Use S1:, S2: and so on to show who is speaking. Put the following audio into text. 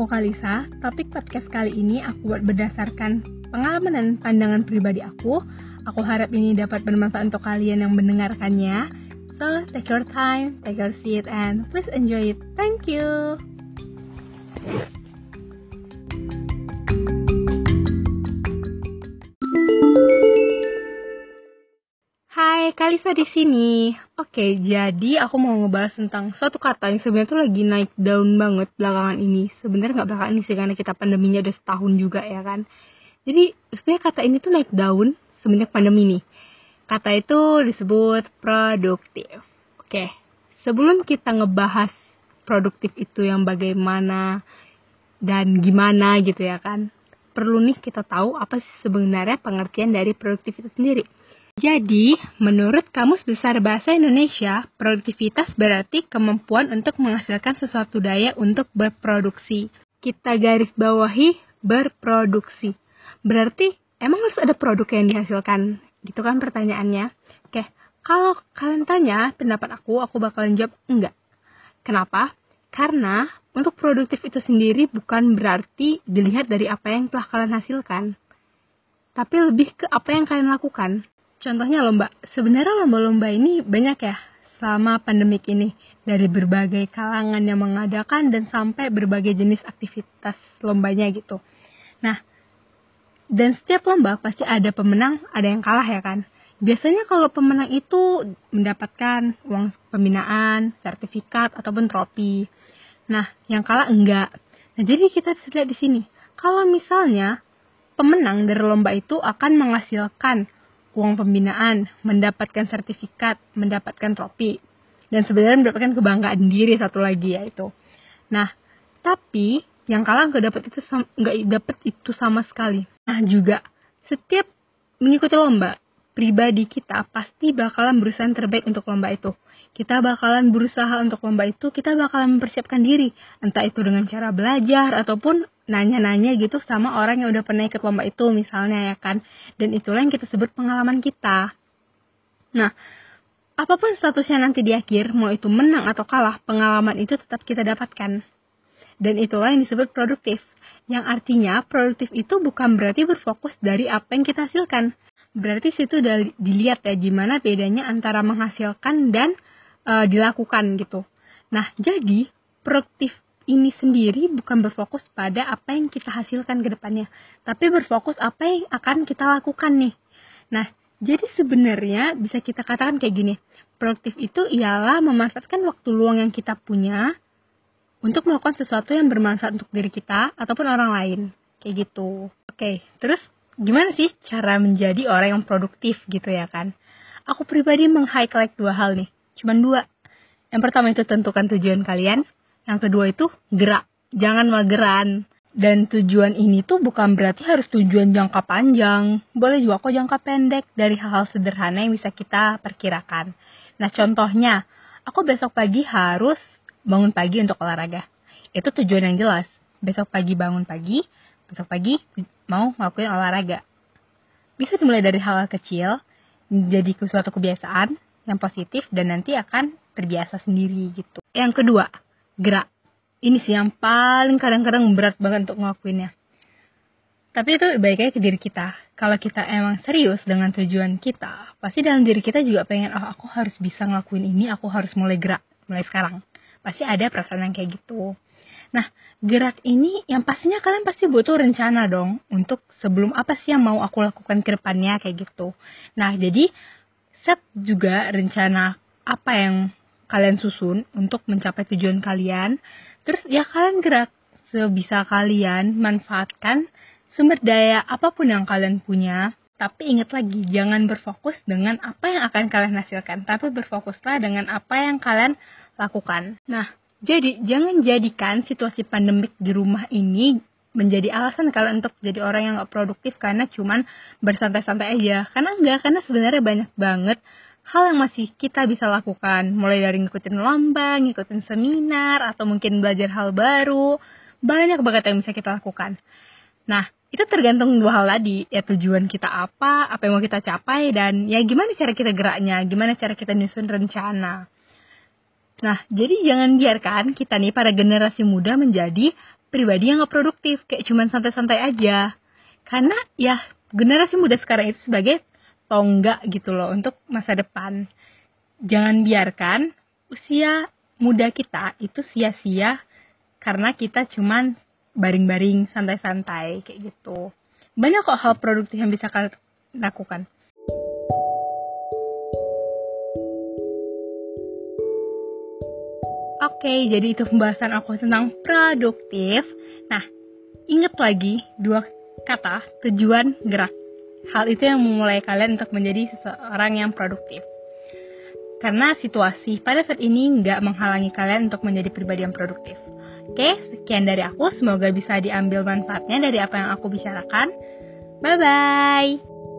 S1: aku Kalisa. Topik podcast kali ini aku buat berdasarkan pengalaman dan pandangan pribadi aku. Aku harap ini dapat bermanfaat untuk kalian yang mendengarkannya. So, take your time, take your seat, and please enjoy it. Thank you. Hai, Kalisa di sini. Oke, jadi aku mau ngebahas tentang suatu kata yang sebenarnya tuh lagi naik daun banget belakangan ini. Sebenarnya nggak belakangan ini sih karena kita pandeminya udah setahun juga ya kan. Jadi sebenarnya kata ini tuh naik daun semenjak pandemi nih. Kata itu disebut produktif. Oke, sebelum kita ngebahas produktif itu yang bagaimana dan gimana gitu ya kan, perlu nih kita tahu apa sih sebenarnya pengertian dari produktif itu sendiri. Jadi, menurut Kamus Besar Bahasa Indonesia, produktivitas berarti kemampuan untuk menghasilkan sesuatu daya untuk berproduksi. Kita garis bawahi berproduksi. Berarti emang harus ada produk yang dihasilkan? Gitu kan pertanyaannya. Oke, kalau kalian tanya pendapat aku, aku bakalan jawab enggak. Kenapa? Karena untuk produktif itu sendiri bukan berarti dilihat dari apa yang telah kalian hasilkan. Tapi lebih ke apa yang kalian lakukan. Contohnya lomba. Sebenarnya lomba-lomba ini banyak ya selama pandemik ini. Dari berbagai kalangan yang mengadakan dan sampai berbagai jenis aktivitas lombanya gitu. Nah, dan setiap lomba pasti ada pemenang, ada yang kalah ya kan. Biasanya kalau pemenang itu mendapatkan uang pembinaan, sertifikat, ataupun trofi. Nah, yang kalah enggak. Nah, jadi kita bisa lihat di sini. Kalau misalnya pemenang dari lomba itu akan menghasilkan uang pembinaan, mendapatkan sertifikat, mendapatkan trofi, dan sebenarnya mendapatkan kebanggaan diri satu lagi yaitu. Nah, tapi yang kalah nggak dapat itu nggak dapat itu sama sekali. Nah juga setiap mengikuti lomba, pribadi kita pasti bakalan berusaha yang terbaik untuk lomba itu. Kita bakalan berusaha untuk lomba itu, kita bakalan mempersiapkan diri. Entah itu dengan cara belajar ataupun nanya-nanya gitu sama orang yang udah pernah ikut lomba itu misalnya ya kan. Dan itulah yang kita sebut pengalaman kita. Nah, apa pun statusnya nanti di akhir, mau itu menang atau kalah, pengalaman itu tetap kita dapatkan. Dan itulah yang disebut produktif. Yang artinya produktif itu bukan berarti berfokus dari apa yang kita hasilkan. Berarti situ udah dilihat ya gimana bedanya antara menghasilkan dan uh, dilakukan gitu. Nah, jadi produktif ini sendiri bukan berfokus pada apa yang kita hasilkan ke depannya, tapi berfokus apa yang akan kita lakukan nih. Nah, jadi sebenarnya bisa kita katakan kayak gini, produktif itu ialah memanfaatkan waktu luang yang kita punya untuk melakukan sesuatu yang bermanfaat untuk diri kita ataupun orang lain. Kayak gitu. Oke, terus gimana sih cara menjadi orang yang produktif gitu ya kan? Aku pribadi meng-highlight dua hal nih. Cuman dua. Yang pertama itu tentukan tujuan kalian. Yang kedua itu gerak. Jangan mageran. Dan tujuan ini tuh bukan berarti harus tujuan jangka panjang. Boleh juga kok jangka pendek dari hal-hal sederhana yang bisa kita perkirakan. Nah contohnya, aku besok pagi harus bangun pagi untuk olahraga. Itu tujuan yang jelas. Besok pagi bangun pagi, besok pagi mau ngelakuin olahraga. Bisa dimulai dari hal, -hal kecil, jadi suatu kebiasaan, yang positif dan nanti akan terbiasa sendiri gitu. Yang kedua, gerak. Ini sih yang paling kadang-kadang berat banget untuk ngelakuinnya. Tapi itu baiknya ke diri kita. Kalau kita emang serius dengan tujuan kita, pasti dalam diri kita juga pengen, oh aku harus bisa ngelakuin ini, aku harus mulai gerak, mulai sekarang. Pasti ada perasaan yang kayak gitu. Nah, gerak ini yang pastinya kalian pasti butuh rencana dong untuk sebelum apa sih yang mau aku lakukan ke depannya kayak gitu. Nah, jadi set juga rencana apa yang kalian susun untuk mencapai tujuan kalian. Terus ya kalian gerak sebisa kalian manfaatkan sumber daya apa pun yang kalian punya. Tapi ingat lagi, jangan berfokus dengan apa yang akan kalian hasilkan, tapi berfokuslah dengan apa yang kalian lakukan. Nah, jadi jangan jadikan situasi pandemik di rumah ini menjadi alasan kalian untuk jadi orang yang gak produktif karena cuman bersantai-santai aja. Karena enggak, karena sebenarnya banyak banget hal yang masih kita bisa lakukan. Mulai dari ngikutin lomba, ngikutin seminar, atau mungkin belajar hal baru. Banyak banget yang bisa kita lakukan. Nah, itu tergantung dua hal tadi. Ya tujuan kita apa, apa yang mau kita capai, dan ya gimana cara kita geraknya, gimana cara kita nyusun rencana. Nah, jadi jangan biarkan kita nih para generasi muda menjadi pribadi yang gak produktif, kayak cuman santai-santai aja. Karena ya generasi muda sekarang itu sebagai tonggak gitu loh untuk masa depan. Jangan biarkan usia muda kita itu sia-sia karena kita cuman baring-baring santai-santai kayak gitu. Banyak kok hal produktif yang bisa kalian lakukan. Oke, jadi itu pembahasan aku tentang produktif. Nah, ingat lagi dua kata tujuan gerak. Hal itu yang memulai kalian untuk menjadi seseorang yang produktif. Karena situasi pada saat ini nggak menghalangi kalian untuk menjadi pribadi yang produktif. Oke, sekian dari aku. Semoga bisa diambil manfaatnya dari apa yang aku bicarakan. Bye-bye.